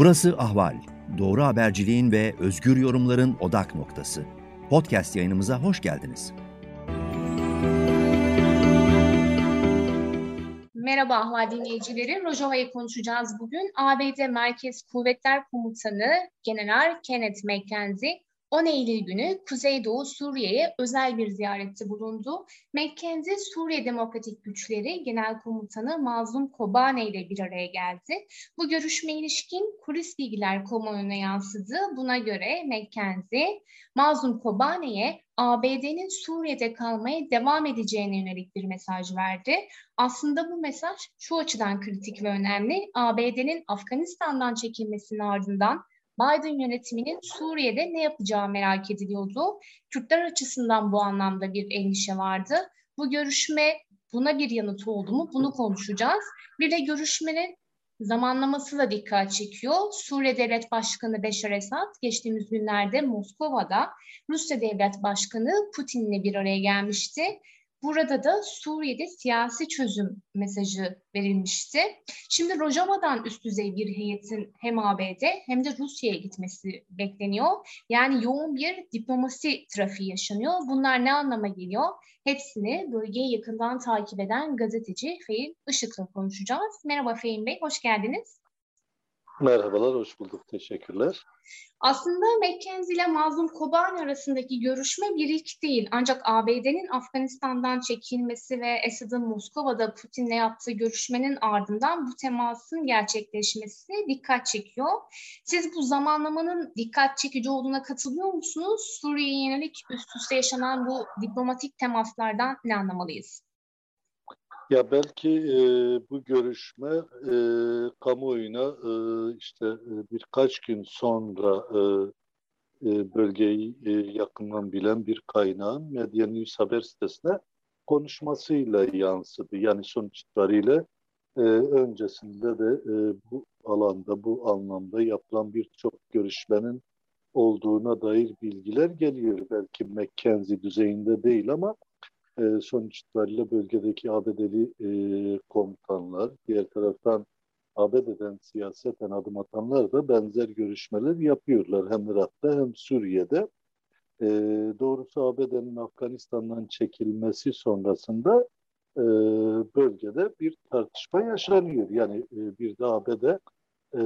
Burası Ahval. Doğru haberciliğin ve özgür yorumların odak noktası. Podcast yayınımıza hoş geldiniz. Merhaba Ahval dinleyicileri. Rojava'yı konuşacağız bugün. ABD Merkez Kuvvetler Komutanı General Kenneth McKenzie 10 Eylül günü Kuzeydoğu Suriye'ye özel bir ziyarette bulundu. McKenzie, Suriye Demokratik Güçleri Genel Komutanı Mazlum Kobane ile bir araya geldi. Bu görüşme ilişkin kulis bilgiler kamuoyuna yansıdı. Buna göre McKenzie, Mazlum Kobane'ye ABD'nin Suriye'de kalmaya devam edeceğine yönelik bir mesaj verdi. Aslında bu mesaj şu açıdan kritik ve önemli. ABD'nin Afganistan'dan çekilmesinin ardından Biden yönetiminin Suriye'de ne yapacağı merak ediliyordu. Kürtler açısından bu anlamda bir endişe vardı. Bu görüşme buna bir yanıt oldu mu? Bunu konuşacağız. Bir de görüşmenin zamanlaması da dikkat çekiyor. Suriye Devlet Başkanı Beşar Esad geçtiğimiz günlerde Moskova'da Rusya Devlet Başkanı Putin'le bir araya gelmişti Burada da Suriye'de siyasi çözüm mesajı verilmişti. Şimdi Rojava'dan üst düzey bir heyetin hem ABD hem de Rusya'ya gitmesi bekleniyor. Yani yoğun bir diplomasi trafiği yaşanıyor. Bunlar ne anlama geliyor? Hepsini bölgeyi yakından takip eden gazeteci Fehim Işık'la konuşacağız. Merhaba Fehim Bey, hoş geldiniz. Merhabalar, hoş bulduk. Teşekkürler. Aslında McKenzie ile Mazlum Kobani arasındaki görüşme bir ilk değil. Ancak ABD'nin Afganistan'dan çekilmesi ve Esad'ın Moskova'da Putin'le yaptığı görüşmenin ardından bu temasın gerçekleşmesi dikkat çekiyor. Siz bu zamanlamanın dikkat çekici olduğuna katılıyor musunuz? Suriye'ye yönelik üst üste yaşanan bu diplomatik temaslardan ne anlamalıyız? Ya belki e, bu görüşme e, kamuoyuna e, işte e, birkaç gün sonra e, e, bölgeyi e, yakından bilen bir kaynağın Medya News haber sitesine konuşmasıyla yansıdı. Yani sonuç itibariyle e, öncesinde de e, bu alanda, bu anlamda yapılan birçok görüşmenin olduğuna dair bilgiler geliyor. Belki McKenzie düzeyinde değil ama e, sonuç itibariyle bölgedeki ABD'li e, komutanlar, diğer taraftan ABD'den siyaseten adım atanlar da benzer görüşmeler yapıyorlar. Hem Irak'ta hem Suriye'de. E, doğrusu ABD'nin Afganistan'dan çekilmesi sonrasında e, bölgede bir tartışma yaşanıyor. Yani e, bir de ABD e,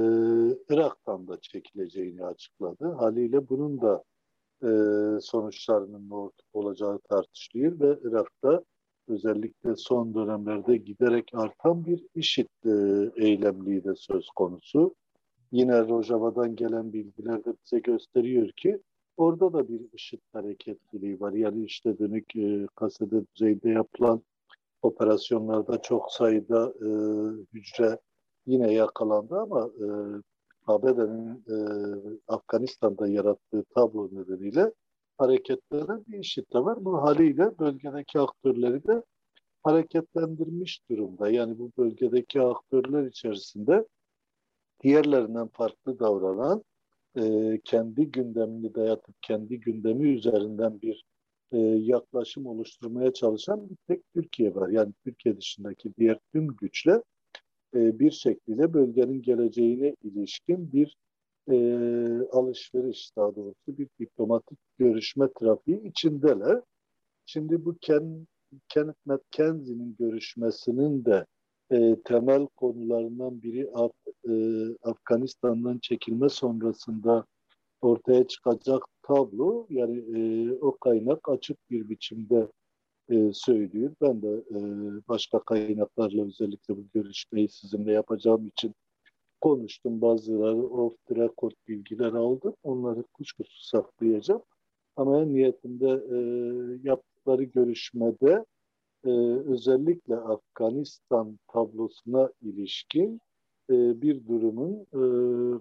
Irak'tan da çekileceğini açıkladı. Haliyle bunun da e, sonuçlarının ne olacağı tartışılıyor ve Irak'ta özellikle son dönemlerde giderek artan bir IŞİD e, eylemliği de söz konusu. Yine Rojava'dan gelen bilgiler de bize gösteriyor ki orada da bir IŞİD hareketliliği var. Yani işte dönük e, kasede düzeyde yapılan operasyonlarda çok sayıda e, hücre yine yakalandı ama e, ABD'nin e, Afganistan'da yarattığı tablo nedeniyle hareketlere bir işit de var. Bu haliyle bölgedeki aktörleri de hareketlendirmiş durumda. Yani bu bölgedeki aktörler içerisinde diğerlerinden farklı davranan, e, kendi gündemini dayatıp kendi gündemi üzerinden bir e, yaklaşım oluşturmaya çalışan bir tek Türkiye var. Yani Türkiye dışındaki diğer tüm güçler e, bir şekilde bölgenin geleceğine ilişkin bir e, alışveriş daha doğrusu bir diplomatik görüşme trafiği içindeler. Şimdi bu Ken, Kenneth McKenzie'nin görüşmesinin de e, temel konularından biri Af, e, Afganistan'dan çekilme sonrasında ortaya çıkacak tablo yani e, o kaynak açık bir biçimde e, söylüyor. Ben de e, başka kaynaklarla özellikle bu görüşmeyi sizinle yapacağım için konuştum. Bazıları off the record bilgiler aldım. Onları kuşkusuz saklayacağım. Ama en niyetinde e, yaptıkları görüşmede e, özellikle Afganistan tablosuna ilişkin e, bir durumun e,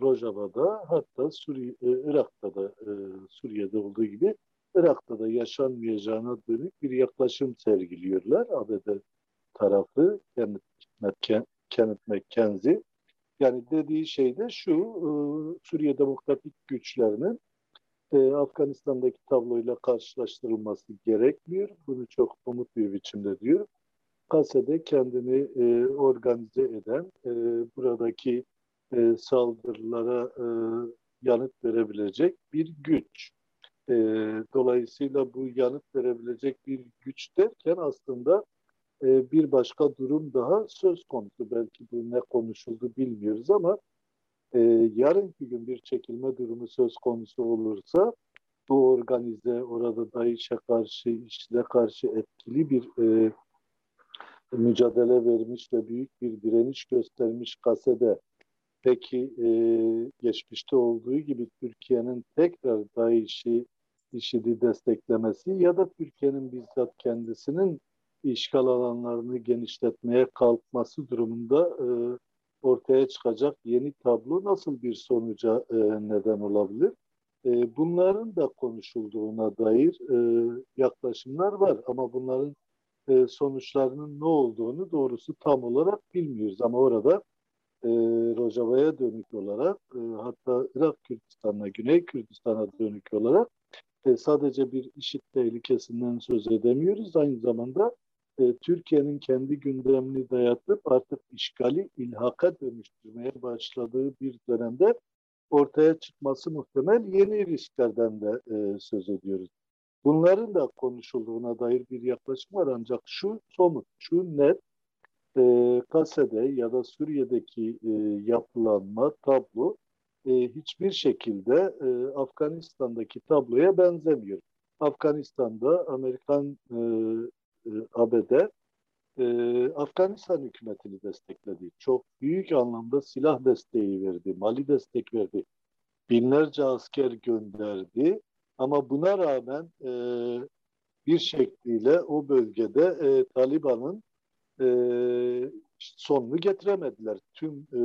Rojava'da hatta Suriye, e, Irak'ta da e, Suriye'de olduğu gibi Irak'ta da yaşanmayacağına dönük bir yaklaşım sergiliyorlar. ABD tarafı Kenneth McKenzie. Yani dediği şey de şu, e, Suriye Demokratik Güçlerinin e, Afganistan'daki tabloyla karşılaştırılması gerekmiyor. Bunu çok umut bir biçimde diyor. Kase'de kendini e, organize eden, e, buradaki e, saldırılara e, yanıt verebilecek bir güç. E, dolayısıyla bu yanıt verebilecek bir güç derken aslında e, bir başka durum daha söz konusu. Belki bu ne konuşuldu bilmiyoruz ama e, yarınki gün bir çekilme durumu söz konusu olursa bu organize, orada DAEŞ'e karşı, IŞİD'e karşı etkili bir e, mücadele vermiş ve büyük bir direniş göstermiş kasede peki e, geçmişte olduğu gibi Türkiye'nin tekrar DAEŞ'i, IŞİD'i desteklemesi ya da Türkiye'nin bizzat kendisinin işgal alanlarını genişletmeye kalkması durumunda e, ortaya çıkacak yeni tablo nasıl bir sonuca e, neden olabilir? E, bunların da konuşulduğuna dair e, yaklaşımlar var ama bunların e, sonuçlarının ne olduğunu doğrusu tam olarak bilmiyoruz. Ama orada e, Rojava'ya dönük olarak e, hatta Irak Kürdistan'a, Güney Kürdistan'a dönük olarak e, sadece bir işit tehlikesinden söz edemiyoruz. Aynı zamanda e, Türkiye'nin kendi gündemini dayatıp artık işgali ilhaka dönüştürmeye başladığı bir dönemde ortaya çıkması muhtemel yeni risklerden de e, söz ediyoruz. Bunların da konuşulduğuna dair bir yaklaşım var ancak şu somut, şu net e, Kase'de ya da Suriye'deki e, yapılanma, tablo e, hiçbir şekilde e, Afganistan'daki tabloya benzemiyor. Afganistan'da Amerikan e, e, ABD e, Afganistan hükümetini destekledi. Çok büyük anlamda silah desteği verdi, mali destek verdi. Binlerce asker gönderdi ama buna rağmen e, bir şekliyle o bölgede e, Taliban'ın e, sonunu getiremediler tüm e,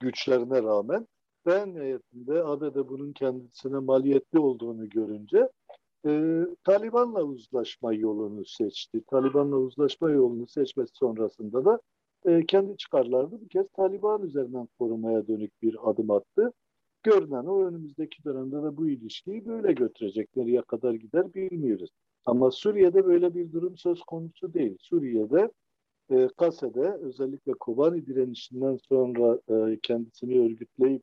güçlerine rağmen. Ben nihayetinde ABD bunun kendisine maliyetli olduğunu görünce e, Taliban'la uzlaşma yolunu seçti. Taliban'la uzlaşma yolunu seçmesi sonrasında da e, kendi çıkarlarını bir kez Taliban üzerinden korumaya dönük bir adım attı. Görünen o önümüzdeki dönemde de bu ilişkiyi böyle götürecek. Nereye kadar gider bilmiyoruz. Ama Suriye'de böyle bir durum söz konusu değil. Suriye'de e, Kase'de özellikle Kobani direnişinden sonra e, kendisini örgütleyip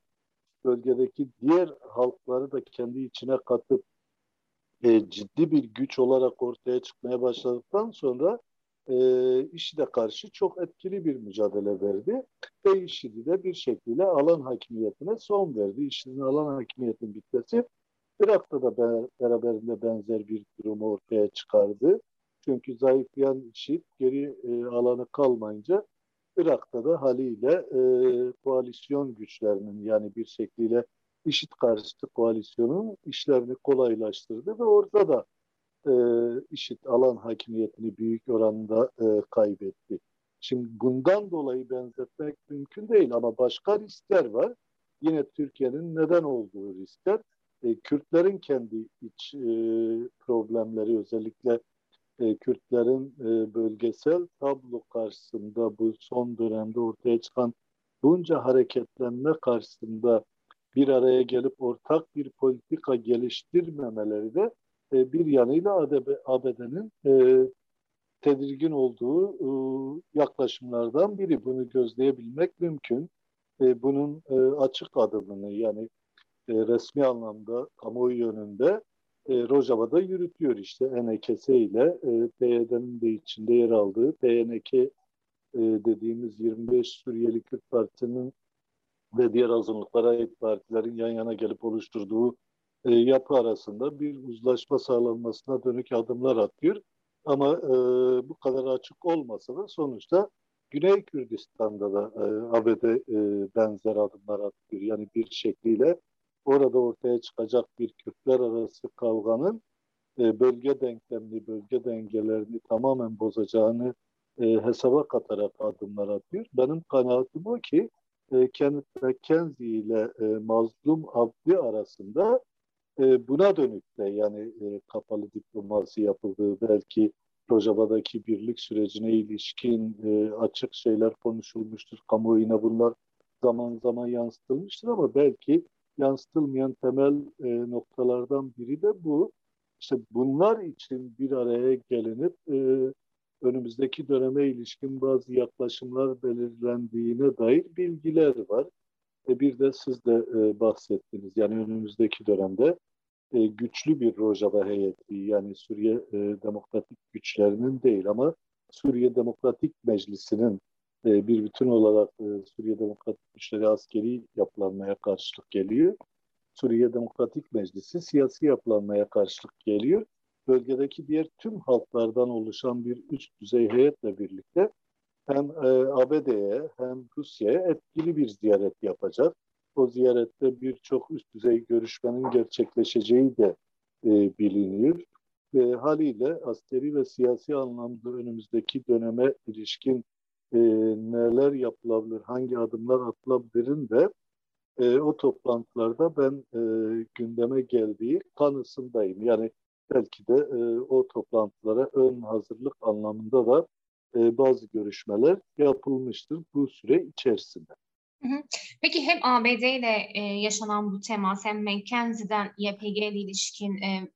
bölgedeki diğer halkları da kendi içine katıp e, ciddi bir güç olarak ortaya çıkmaya başladıktan sonra e, IŞİD'e karşı çok etkili bir mücadele verdi ve IŞİD'i de bir şekilde alan hakimiyetine son verdi. IŞİD'in alan hakimiyetin bitmesi Irak'ta da beraberinde benzer bir durumu ortaya çıkardı. Çünkü zayıflayan IŞİD geri e, alanı kalmayınca Irak'ta da haliyle e, koalisyon güçlerinin yani bir şekliyle IŞİD karşıtı koalisyonun işlerini kolaylaştırdı ve orada da e, IŞİD alan hakimiyetini büyük oranda e, kaybetti. Şimdi bundan dolayı benzetmek mümkün değil ama başka riskler var. Yine Türkiye'nin neden olduğu riskler. E, Kürtlerin kendi iç e, problemleri özellikle e, Kürtlerin e, bölgesel tablo karşısında bu son dönemde ortaya çıkan bunca hareketlenme karşısında bir araya gelip ortak bir politika geliştirmemeleri de e, bir yanıyla ABD'nin e, tedirgin olduğu e, yaklaşımlardan biri. Bunu gözleyebilmek mümkün. E, bunun e, açık adımını yani e, resmi anlamda kamuoyu yönünde e, Rojava'da yürütüyor işte NKS ile e, PYD'nin de içinde yer aldığı PNK e, dediğimiz 25 Suriyeli Kürt Partisi'nin ve diğer azınlıklara ait partilerin yan yana gelip oluşturduğu e, yapı arasında bir uzlaşma sağlanmasına dönük adımlar atıyor. Ama e, bu kadar açık olmasa da sonuçta Güney Kürdistan'da da e, ABD e, benzer adımlar atıyor. Yani bir şekliyle orada ortaya çıkacak bir Kürtler arası kavganın e, bölge denklemini, bölge dengelerini tamamen bozacağını e, hesaba katarak adımlar atıyor. Benim kanaatim o ki e, Kenneth McKenzie ile e, Mazlum Abdi arasında e, buna dönük de yani e, kapalı diplomasi yapıldığı belki Rojava'daki birlik sürecine ilişkin e, açık şeyler konuşulmuştur. Kamuoyuna bunlar zaman zaman yansıtılmıştır ama belki yansıtılmayan temel e, noktalardan biri de bu. İşte bunlar için bir araya gelinip e, önümüzdeki döneme ilişkin bazı yaklaşımlar belirlendiğine dair bilgiler var. E bir de siz de e, bahsettiniz. Yani önümüzdeki dönemde e, güçlü bir Rojava heyeti yani Suriye e, Demokratik Güçlerinin değil ama Suriye Demokratik Meclisi'nin e, bir bütün olarak e, Suriye Demokratik Güçleri askeri yapılanmaya karşılık geliyor. Suriye Demokratik Meclisi siyasi yapılanmaya karşılık geliyor. Bölgedeki diğer tüm halklardan oluşan bir üst düzey heyetle birlikte hem e, ABD'ye hem Rusya'ya etkili bir ziyaret yapacak. O ziyarette birçok üst düzey görüşmenin gerçekleşeceği de e, biliniyor. Ve haliyle askeri ve siyasi anlamda önümüzdeki döneme ilişkin e, neler yapılabilir, hangi adımlar atılabilirin de e, o toplantılarda ben e, gündeme geldiği kanısındayım. Yani belki de e, o toplantılara ön hazırlık anlamında da e, bazı görüşmeler yapılmıştır bu süre içerisinde. Peki hem ABD ile e, yaşanan bu temas hem McKenzie'den YPG ile ilişkin e,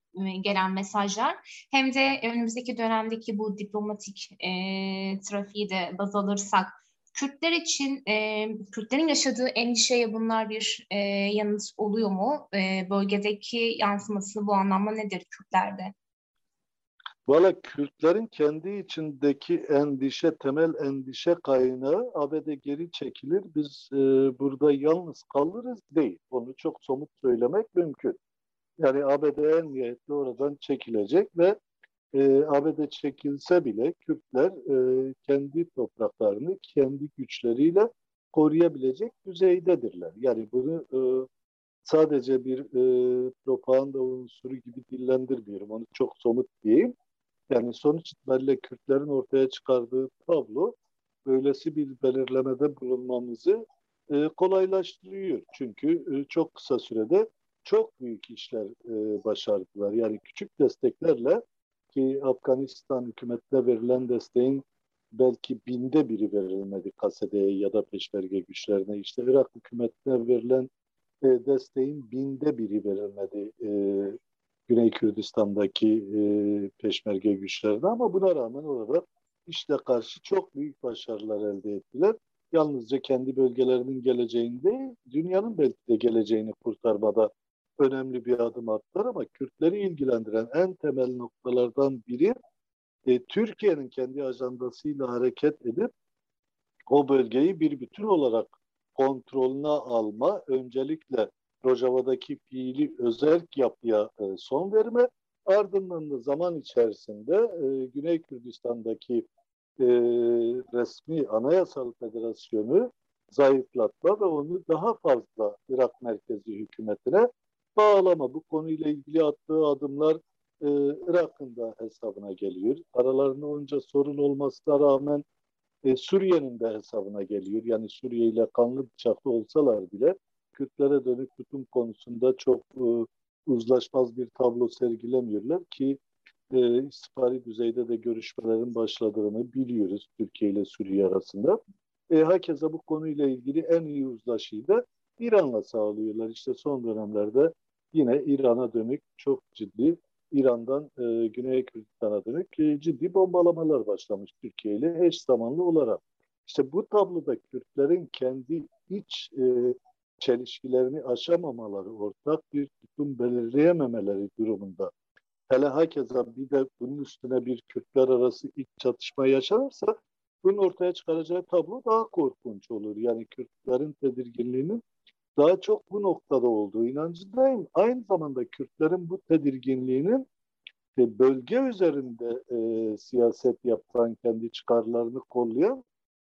gelen mesajlar hem de önümüzdeki dönemdeki bu diplomatik e, trafiği de baz alırsak Kürtler için e, Kürtlerin yaşadığı endişeye bunlar bir e, yanıt oluyor mu? E, bölgedeki yansıması bu anlamda nedir Kürtlerde? Valla Kürtlerin kendi içindeki endişe, temel endişe kaynağı ABD geri çekilir, biz e, burada yalnız kalırız değil. Onu çok somut söylemek mümkün. Yani ABD en niyetli oradan çekilecek ve e, ABD çekilse bile Kürtler e, kendi topraklarını kendi güçleriyle koruyabilecek düzeydedirler. Yani bunu e, sadece bir e, propaganda unsuru gibi dillendirmiyorum. Onu çok somut diyeyim. Yani sonuç itibariyle Kürtlerin ortaya çıkardığı tablo böylesi bir belirlemede bulunmamızı e, kolaylaştırıyor. Çünkü e, çok kısa sürede çok büyük işler e, başardılar. Yani küçük desteklerle ki Afganistan hükümetine verilen desteğin belki binde biri verilmedi KSD'ye ya da peşmerge güçlerine. İşte Irak hükümetine verilen e, desteğin binde biri verilmedi e, Güney Kürdistan'daki e, peşmerge güçlerine ama buna rağmen orada işte karşı çok büyük başarılar elde ettiler. Yalnızca kendi bölgelerinin geleceğinde dünyanın belki de geleceğini kurtarmada önemli bir adım attılar ama Kürtleri ilgilendiren en temel noktalardan biri e, Türkiye'nin kendi ajandasıyla hareket edip o bölgeyi bir bütün olarak kontrolüne alma, öncelikle Rojava'daki fiili özerk yapıya e, son verme, ardından da zaman içerisinde e, Güney Kürdistan'daki e, resmi anayasal federasyonu zayıflatma ve onu daha fazla Irak merkezi hükümetine bağlama. Bu konuyla ilgili attığı adımlar e, Irak'ın da hesabına geliyor. Aralarında onca sorun olmasına rağmen e, Suriye'nin de hesabına geliyor. Yani Suriye ile kanlı bıçaklı olsalar bile Kürtlere dönük tutum konusunda çok e, uzlaşmaz bir tablo sergilemiyorlar ki e, istihbari düzeyde de görüşmelerin başladığını biliyoruz Türkiye ile Suriye arasında. E, hakeza bu konuyla ilgili en iyi uzlaşıyı da İran'la sağlıyorlar. İşte son dönemlerde yine İran'a dönük çok ciddi İran'dan e, Güney Kürdistan'a dönük e, ciddi bombalamalar başlamış Türkiye ile eş zamanlı olarak. İşte bu tabloda Kürtlerin kendi iç e, çelişkilerini aşamamaları, ortak bir tutum belirleyememeleri durumunda. Hele hakeza bir de bunun üstüne bir Kürtler arası iç çatışma yaşanırsa bunun ortaya çıkaracağı tablo daha korkunç olur. Yani Kürtlerin tedirginliğinin daha çok bu noktada olduğu inancındayım. Aynı zamanda Kürtlerin bu tedirginliğinin e, bölge üzerinde e, siyaset yapan, kendi çıkarlarını kollayan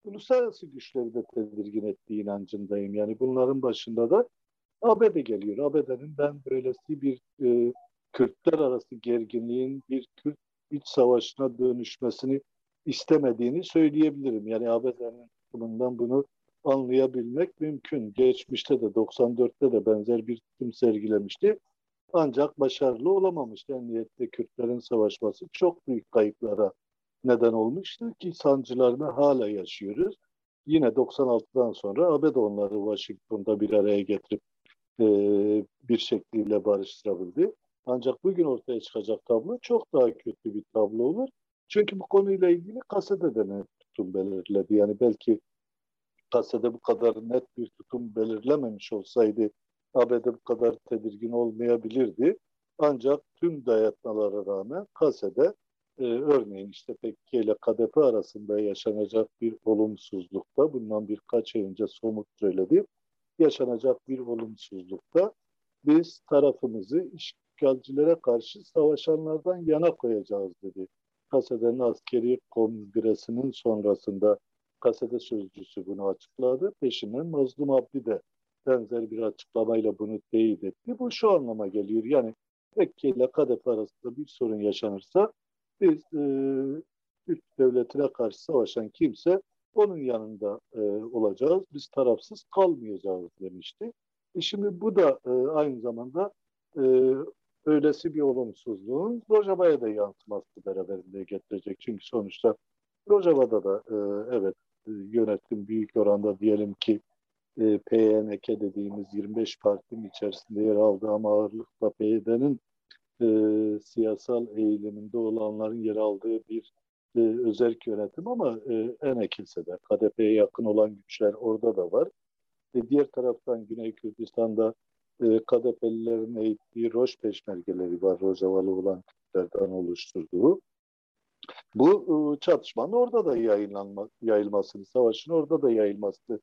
uluslararası güçleri de tedirgin ettiği inancındayım. Yani bunların başında da ABD geliyor. ABD'nin ben böylesi bir e, Kürtler arası gerginliğin bir Kürt iç savaşına dönüşmesini istemediğini söyleyebilirim. Yani ABD'nin bundan bunu anlayabilmek mümkün. Geçmişte de 94'te de benzer bir tutum sergilemişti. Ancak başarılı olamamıştı. Emniyette Kürtlerin savaşması çok büyük kayıplara neden olmuştu ki sancılarını hala yaşıyoruz. Yine 96'dan sonra ABD onları Washington'da bir araya getirip e, bir şekliyle barıştırabildi. Ancak bugün ortaya çıkacak tablo çok daha kötü bir tablo olur. Çünkü bu konuyla ilgili kasede de tutum belirledi. Yani belki kasede bu kadar net bir tutum belirlememiş olsaydı ABD bu kadar tedirgin olmayabilirdi. Ancak tüm dayatmalara rağmen kasede e, örneğin işte PKK ile KDP arasında yaşanacak bir olumsuzlukta bundan birkaç ay önce somut söyledi. Yaşanacak bir olumsuzlukta biz tarafımızı işgalcilere karşı savaşanlardan yana koyacağız dedi. Kasede'nin askeri kongresinin sonrasında kasede sözcüsü bunu açıkladı. Peşinden Mazlum Abdi de benzer bir açıklamayla bunu teyit etti. Bu şu anlama geliyor. Yani Tekke ile KDP arasında bir sorun yaşanırsa biz e, Türk devletine karşı savaşan kimse onun yanında e, olacağız. Biz tarafsız kalmayacağız demişti. E şimdi bu da e, aynı zamanda e, öylesi bir olumsuzluğun Rojava'ya da yansıması beraberinde getirecek. Çünkü sonuçta Rojava'da da e, evet yönetim büyük oranda diyelim ki e, PYNK dediğimiz 25 partinin içerisinde yer aldı ama ağırlıkla PYD'nin e, siyasal eğiliminde olanların yer aldığı bir e, özerk yönetim ama e, Enekilse'de KDP'ye yakın olan güçler orada da var. E, diğer taraftan Güney Kürdistan'da e, KDP'lilerin eğittiği Roş peşmergeleri var. Rojavalı olan Kürtlerden oluşturduğu. Bu e, çatışmanın orada da yayınlanma, yayılmasını, savaşın orada da yayılmasını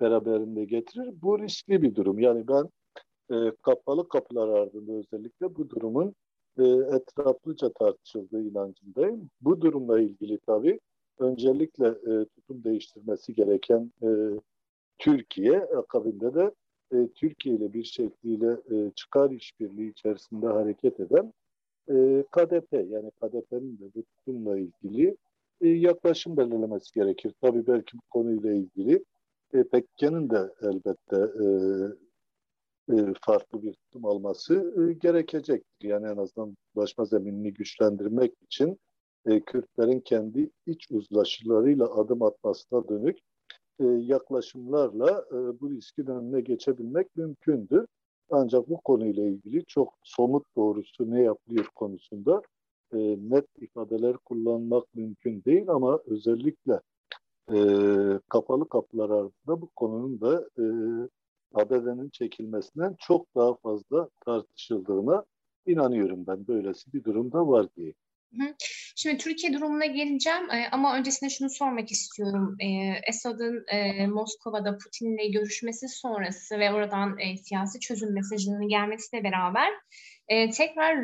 beraberinde getirir. Bu riskli bir durum. Yani ben e, kapalı kapılar ardında özellikle bu durumun e, etraflıca tartışıldığı inancındayım. Bu durumla ilgili tabii öncelikle e, tutum değiştirmesi gereken e, Türkiye akabinde de e, Türkiye ile bir şekliyle e, çıkar işbirliği içerisinde hareket eden e, KDP yani KDP'nin de bu tutumla ilgili e, yaklaşım belirlemesi gerekir. Tabii belki bu konuyla ilgili e, PKK'nın de elbette e, e, farklı bir tutum alması e, gerekecektir. Yani en azından başma zeminini güçlendirmek için e, Kürtlerin kendi iç uzlaşılarıyla adım atmasına dönük e, yaklaşımlarla e, bu riskin önüne geçebilmek mümkündür. Ancak bu konuyla ilgili çok somut doğrusu ne yapılıyor konusunda e, net ifadeler kullanmak mümkün değil ama özellikle e, kapalı kapılar ardında bu konunun da e, ABD'nin çekilmesinden çok daha fazla tartışıldığına inanıyorum ben. Böylesi bir durumda var diye. Şimdi Türkiye durumuna geleceğim e, ama öncesinde şunu sormak istiyorum. E, Esad'ın e, Moskova'da Putin'le görüşmesi sonrası ve oradan siyasi çözüm mesajının gelmesiyle beraber tekrar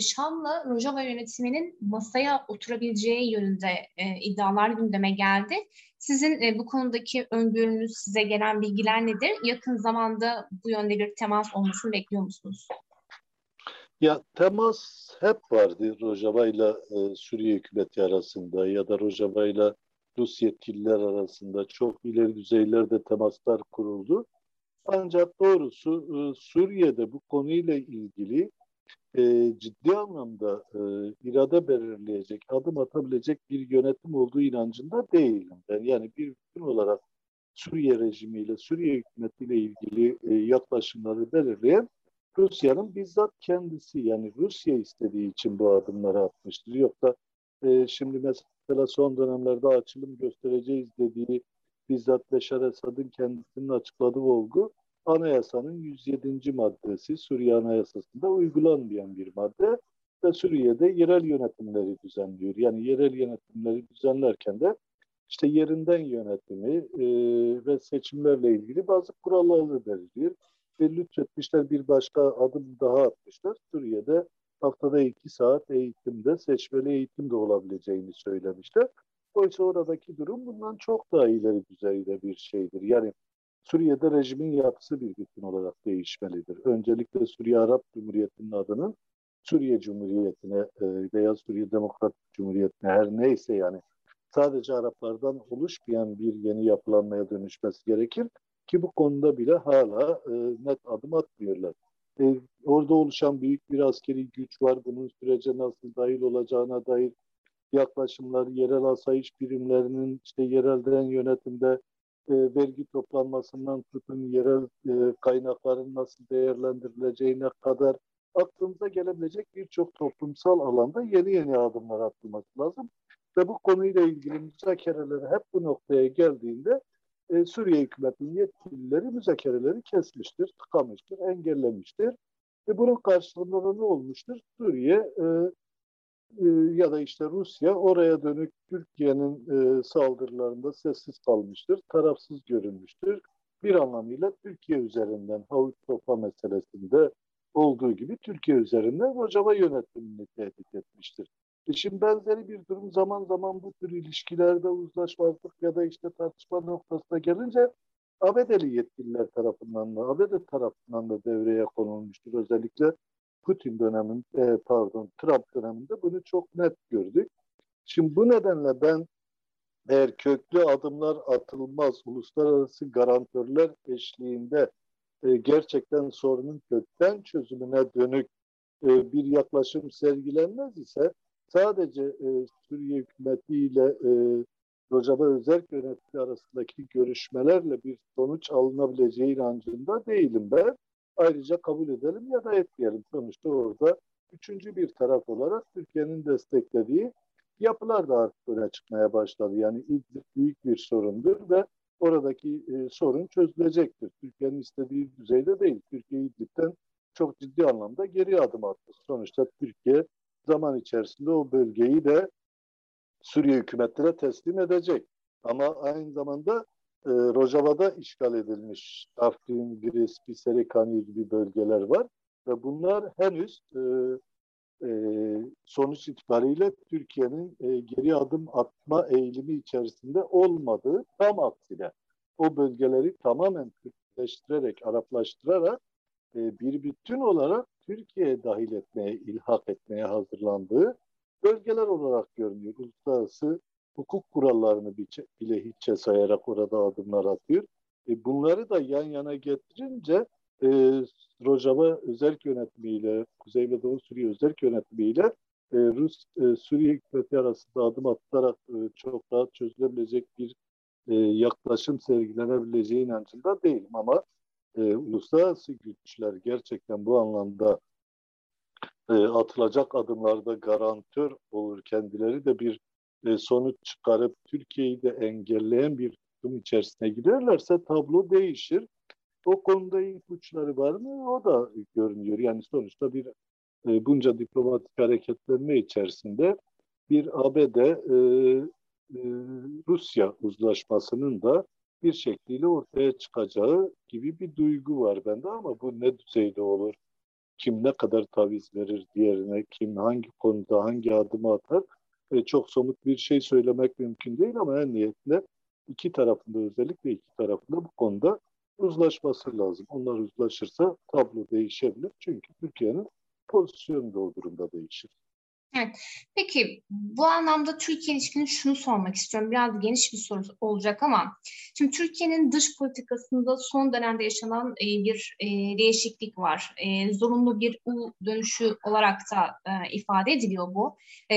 Şam'la Rojava yönetiminin masaya oturabileceği yönünde iddialar gündeme geldi. Sizin bu konudaki öngörünüz, size gelen bilgiler nedir? Yakın zamanda bu yönde bir temas olmasını bekliyor musunuz? Ya temas hep vardı Rojava ile e, Suriye hükümeti arasında ya da Rojava ile Rus yetkililer arasında çok ileri düzeylerde temaslar kuruldu. Ancak doğrusu e, Suriye'de bu konuyla ilgili e, ciddi anlamda e, irade belirleyecek, adım atabilecek bir yönetim olduğu inancında değilim. Ben yani bir bütün olarak Suriye rejimiyle, Suriye hükümetiyle ilgili e, yaklaşımları belirleyen Rusya'nın bizzat kendisi yani Rusya istediği için bu adımları atmıştır. Yoksa e, şimdi mesela son dönemlerde açılım göstereceğiz dediği bizzat Beşar Esad'ın kendisinin açıkladığı olgu anayasanın 107. maddesi Suriye Anayasası'nda uygulanmayan bir madde ve Suriye'de yerel yönetimleri düzenliyor. Yani yerel yönetimleri düzenlerken de işte yerinden yönetimi e, ve seçimlerle ilgili bazı kuralları belirliyor ve lütfetmişler bir başka adım daha atmışlar. Suriye'de haftada iki saat eğitimde, seçmeli eğitim de olabileceğini söylemişler. Oysa oradaki durum bundan çok daha ileri düzeyde bir şeydir. Yani Suriye'de rejimin yapısı bir bütün olarak değişmelidir. Öncelikle Suriye Arap Cumhuriyeti'nin adının Suriye Cumhuriyeti'ne e, veya Suriye Demokratik Cumhuriyeti'ne her neyse yani sadece Araplardan oluşmayan bir yeni yapılanmaya dönüşmesi gerekir. Ki bu konuda bile hala e, net adım atmıyorlar. E, orada oluşan büyük bir askeri güç var. Bunun sürece nasıl dahil olacağına dair yaklaşımlar, yerel asayiş birimlerinin işte yerelden yönetimde e, vergi toplanmasından tutun yerel e, kaynakların nasıl değerlendirileceğine kadar aklımıza gelebilecek birçok toplumsal alanda yeni yeni adımlar atılması lazım. Ve bu konuyla ilgili müzakereler hep bu noktaya geldiğinde e, Suriye hükümetinin yetkilileri müzakereleri kesmiştir, tıkamıştır, engellemiştir. Ve bunun karşılığında da ne olmuştur? Suriye e, e, ya da işte Rusya oraya dönük Türkiye'nin e, saldırılarında sessiz kalmıştır, tarafsız görünmüştür. Bir anlamıyla Türkiye üzerinden havuç topa meselesinde olduğu gibi Türkiye üzerinden Rojava yönetimini tehdit etmiştir. Şimdi benzeri bir durum zaman zaman bu tür ilişkilerde uzlaşmazlık ya da işte tartışma noktasına gelince ABD'li yetkililer tarafından da ABD tarafından da devreye konulmuştur. Özellikle Putin döneminde, e, pardon Trump döneminde bunu çok net gördük. Şimdi bu nedenle ben eğer köklü adımlar atılmaz, uluslararası garantörler eşliğinde e, gerçekten sorunun kökten çözümüne dönük e, bir yaklaşım sergilenmez ise sadece e, Suriye hükümetiyle e, Rojava özel yönetimi arasındaki görüşmelerle bir sonuç alınabileceği inancında değilim ben. Ayrıca kabul edelim ya da etmeyelim. Sonuçta orada üçüncü bir taraf olarak Türkiye'nin desteklediği yapılar da artık öne çıkmaya başladı. Yani İdlib büyük bir sorundur ve oradaki e, sorun çözülecektir. Türkiye'nin istediği düzeyde değil. Türkiye İdlib'den çok ciddi anlamda geri adım attı. Sonuçta Türkiye zaman içerisinde o bölgeyi de Suriye hükümetine teslim edecek. Ama aynı zamanda e, Rojava'da işgal edilmiş Afrin, Giris, Biserikani gibi bölgeler var. Ve bunlar henüz e, e, sonuç itibariyle Türkiye'nin e, geri adım atma eğilimi içerisinde olmadığı tam aksine o bölgeleri tamamen Türkleştirerek, Araplaştırarak e, bir bütün olarak Türkiye'ye dahil etmeye, ilhak etmeye hazırlandığı bölgeler olarak görünüyor. Uluslararası hukuk kurallarını bile hiçe sayarak orada adımlar atıyor. E, bunları da yan yana getirince e, Rojava özel yönetimiyle, Kuzey ve Doğu Suriye özel yönetimiyle e, Rus e, Suriye hükümeti arasında adım atarak e, çok rahat çözülebilecek bir e, yaklaşım sergilenebileceği inancında değilim ama e, uluslararası güçler gerçekten bu anlamda e, atılacak adımlarda garantör olur kendileri de bir e, sonuç çıkarıp Türkiye'yi de engelleyen bir tutum içerisine girerlerse tablo değişir. O konuda ipuçları var mı? O da görünüyor. Yani sonuçta bir e, bunca diplomatik hareketlenme içerisinde bir ABD e, e, Rusya uzlaşmasının da bir şekliyle ortaya çıkacağı gibi bir duygu var bende ama bu ne düzeyde olur? Kim ne kadar taviz verir diğerine, kim hangi konuda hangi adımı atar? E, çok somut bir şey söylemek mümkün değil ama en niyetle iki tarafında özellikle iki tarafında bu konuda uzlaşması lazım. Onlar uzlaşırsa tablo değişebilir. Çünkü Türkiye'nin pozisyonu da o durumda değişir. Evet. Peki bu anlamda Türkiye ilişkini şunu sormak istiyorum. Biraz geniş bir soru olacak ama şimdi Türkiye'nin dış politikasında son dönemde yaşanan e, bir e, değişiklik var. E, zorunlu bir U dönüşü olarak da ifade ediliyor bu.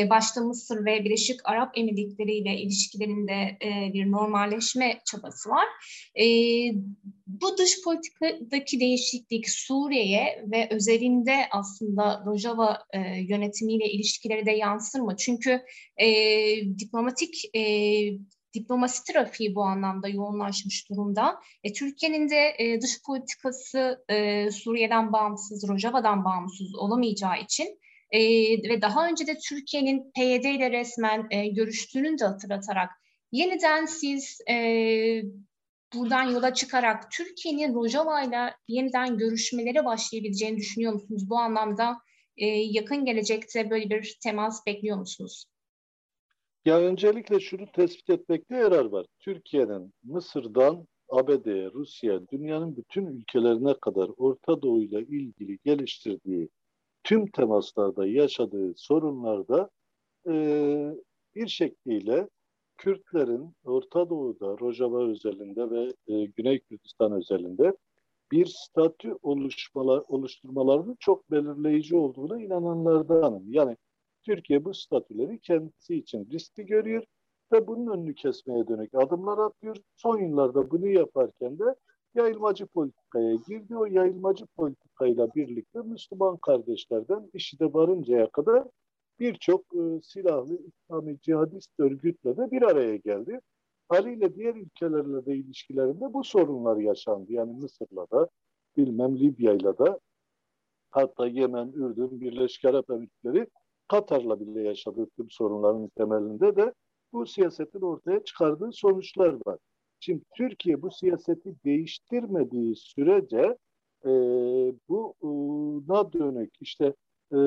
Başta Mısır ve Birleşik Arap Emirlikleri ile ilişkilerinde bir normalleşme çabası var. Bu dış politikadaki değişiklik Suriye'ye ve özelinde aslında Rojava e, yönetimiyle ilişkileri de yansır mı? Çünkü e, diplomatik e, diplomasi trafiği bu anlamda yoğunlaşmış durumda. E, Türkiye'nin de e, dış politikası e, Suriye'den bağımsız, Rojava'dan bağımsız olamayacağı için e, ve daha önce de Türkiye'nin PYD ile resmen e, görüştüğünü de hatırlatarak yeniden siz e, buradan yola çıkarak Türkiye'nin Rojava ile yeniden görüşmelere başlayabileceğini düşünüyor musunuz? Bu anlamda e, yakın gelecekte böyle bir temas bekliyor musunuz? Ya öncelikle şunu tespit etmekte yarar var. Türkiye'nin Mısır'dan ABD'ye, Rusya, dünyanın bütün ülkelerine kadar Orta Doğu ile ilgili geliştirdiği tüm temaslarda yaşadığı sorunlarda e, bir şekliyle Kürtlerin Orta Doğu'da, Rojava özelinde ve e, Güney Kürdistan özelinde bir statü oluşmalar, oluşturmalarının çok belirleyici olduğuna inananlardanım. Yani Türkiye bu statüleri kendisi için riskli görüyor ve bunun önünü kesmeye dönük adımlar atıyor. Son yıllarda bunu yaparken de yayılmacı politikaya girdi. O yayılmacı politikayla birlikte Müslüman kardeşlerden işi de varıncaya kadar birçok e, silahlı İslami cihadist örgütle de bir araya geldi. Haliyle diğer ülkelerle de ilişkilerinde bu sorunlar yaşandı. Yani Mısır'la da, bilmem Libya'yla da, hatta Yemen, Ürdün, Birleşik Arap Emirlikleri, Katar'la bile yaşadığı tüm sorunların temelinde de bu siyasetin ortaya çıkardığı sonuçlar var. Şimdi Türkiye bu siyaseti değiştirmediği sürece e, bu e, dönük işte e,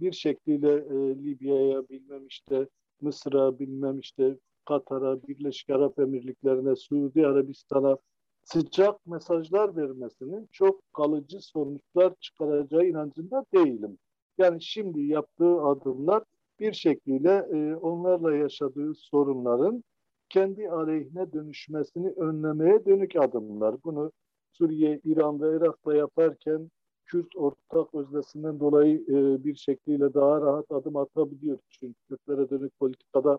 bir şekliyle e, Libya'ya bilmem işte Mısır'a bilmem işte Katar'a, Birleşik Arap Emirlikleri'ne, Suudi Arabistan'a sıcak mesajlar vermesinin çok kalıcı sonuçlar çıkaracağı inancında değilim. Yani şimdi yaptığı adımlar bir şekliyle e, onlarla yaşadığı sorunların kendi aleyhine dönüşmesini önlemeye dönük adımlar. Bunu Suriye, İran ve Irak'ta yaparken Kürt ortak öznesinden dolayı e, bir şekliyle daha rahat adım atabiliyor. Çünkü Kürtlere dönük politikada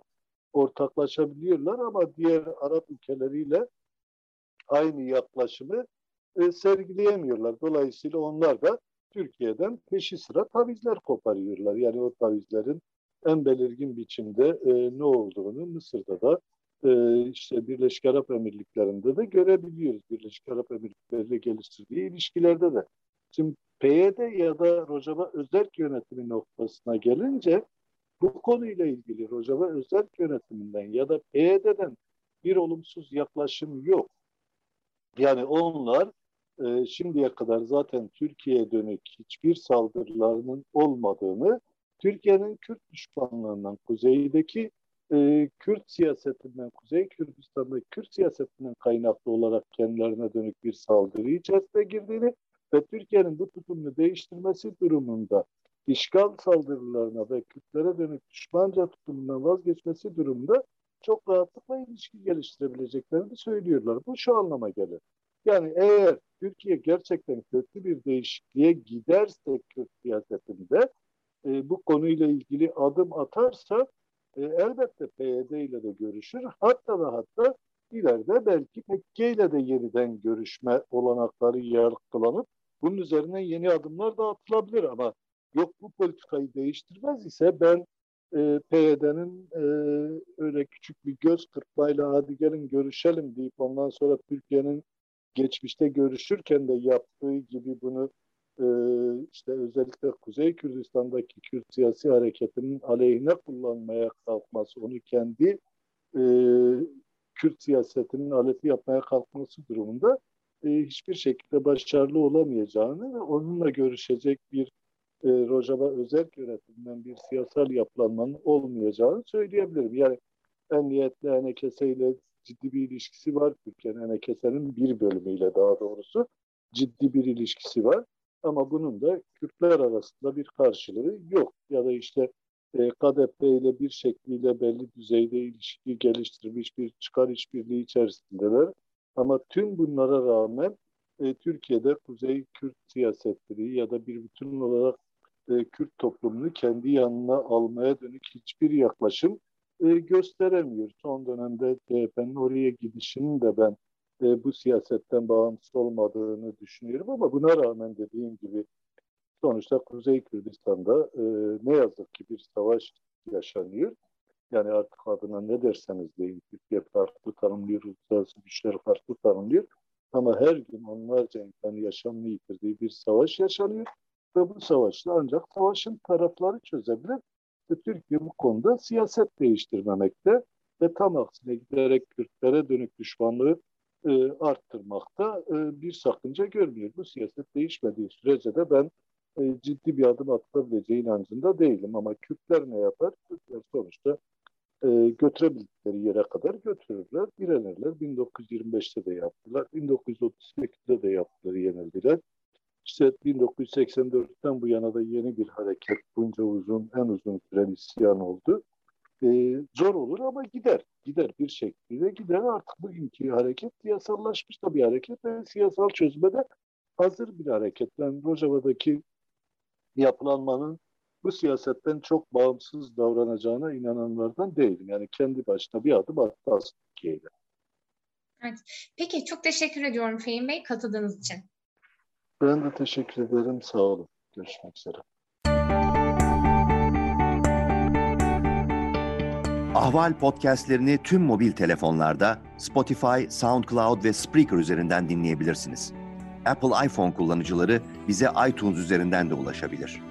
ortaklaşabiliyorlar ama diğer Arap ülkeleriyle aynı yaklaşımı e, sergileyemiyorlar. Dolayısıyla onlar da Türkiye'den peşi sıra tavizler koparıyorlar. Yani o tavizlerin en belirgin biçimde e, ne olduğunu Mısır'da da e, işte Birleşik Arap Emirlikleri'nde de görebiliyoruz. Birleşik Arap Emirlikleri ile geliştirdiği ilişkilerde de. Şimdi PYD ya da Rojava özel yönetimi noktasına gelince bu konuyla ilgili Rojava özel yönetiminden ya da PYD'den bir olumsuz yaklaşım yok. Yani onlar e, şimdiye kadar zaten Türkiye'ye dönük hiçbir saldırılarının olmadığını, Türkiye'nin Kürt düşmanlığından, kuzeydeki e, Kürt siyasetinden, Kuzey Kürdistan'daki Kürt siyasetinden kaynaklı olarak kendilerine dönük bir saldırı içerisine girdiğini ve Türkiye'nin bu tutumunu değiştirmesi durumunda işgal saldırılarına ve Kürtlere dönük düşmanca tutumundan vazgeçmesi durumunda çok rahatlıkla ilişki geliştirebileceklerini söylüyorlar. Bu şu anlama gelir. Yani eğer Türkiye gerçekten köklü bir değişikliğe giderse Kürt siyasetinde e, bu konuyla ilgili adım atarsa e, elbette PYD ile de görüşür. Hatta ve hatta ileride belki Mekke ile de yeniden görüşme olanakları yargılanıp bunun üzerine yeni adımlar da atılabilir ama yok bu politikayı değiştirmez ise ben e, PYD'nin e, öyle küçük bir göz kırpmayla hadi gelin görüşelim deyip ondan sonra Türkiye'nin geçmişte görüşürken de yaptığı gibi bunu e, işte özellikle Kuzey Kürdistan'daki Kürt siyasi hareketinin aleyhine kullanmaya kalkması, onu kendi e, Kürt siyasetinin aleti yapmaya kalkması durumunda e, hiçbir şekilde başarılı olamayacağını ve onunla görüşecek bir e, Rojava özel yönetiminden bir siyasal yapılanmanın olmayacağını söyleyebilirim. Yani Emniyetli Enekese ile ciddi bir ilişkisi var. Türkiye'nin Enekese'nin bir bölümüyle daha doğrusu ciddi bir ilişkisi var. Ama bunun da Kürtler arasında bir karşılığı yok. Ya da işte e, KDP ile bir şekliyle belli düzeyde ilişki geliştirmiş bir çıkar işbirliği içerisindeler. Ama tüm bunlara rağmen e, Türkiye'de Kuzey Kürt siyasetleri ya da bir bütün olarak e, Kürt toplumunu kendi yanına almaya dönük hiçbir yaklaşım e, gösteremiyor. Son dönemde CHP'nin oraya gidişinin de ben e, bu siyasetten bağımsız olmadığını düşünüyorum ama buna rağmen dediğim gibi sonuçta Kuzey Kürdistan'da e, ne yazık ki bir savaş yaşanıyor. Yani artık adına ne derseniz deyin, Türkiye farklı tanımlıyor, uluslararası güçler farklı tanımlıyor. Ama her gün onlarca insan yaşamını yitirdiği bir savaş yaşanıyor. Ve bu savaşta ancak savaşın tarafları çözebilir. Ve Türkiye bu konuda siyaset değiştirmemekte ve tam aksine giderek Kürtlere dönük düşmanlığı e, arttırmakta e, bir sakınca görmüyor. Bu siyaset değişmediği sürece de ben e, ciddi bir adım atılabileceği inancında değilim. Ama Kürtler ne yapar? Kürtler sonuçta e, götürebildikleri yere kadar götürürler, direnirler. 1925'te de yaptılar, 1938'de de yaptılar, yenildiler. İşte 1984'ten bu yana da yeni bir hareket, bunca uzun, en uzun süren isyan oldu e, zor olur ama gider. Gider bir şekilde gider. Artık bugünkü hareket siyasallaşmış da bir hareket ve siyasal çözüme de hazır bir hareket. Ben Rojava'daki yapılanmanın bu siyasetten çok bağımsız davranacağına inananlardan değilim. Yani kendi başına bir adım attı aslında Türkiye'yle. Evet. Peki çok teşekkür ediyorum Fehim Bey katıldığınız için. Ben de teşekkür ederim. Sağ olun. Görüşmek üzere. Ahval podcastlerini tüm mobil telefonlarda Spotify, SoundCloud ve Spreaker üzerinden dinleyebilirsiniz. Apple iPhone kullanıcıları bize iTunes üzerinden de ulaşabilir.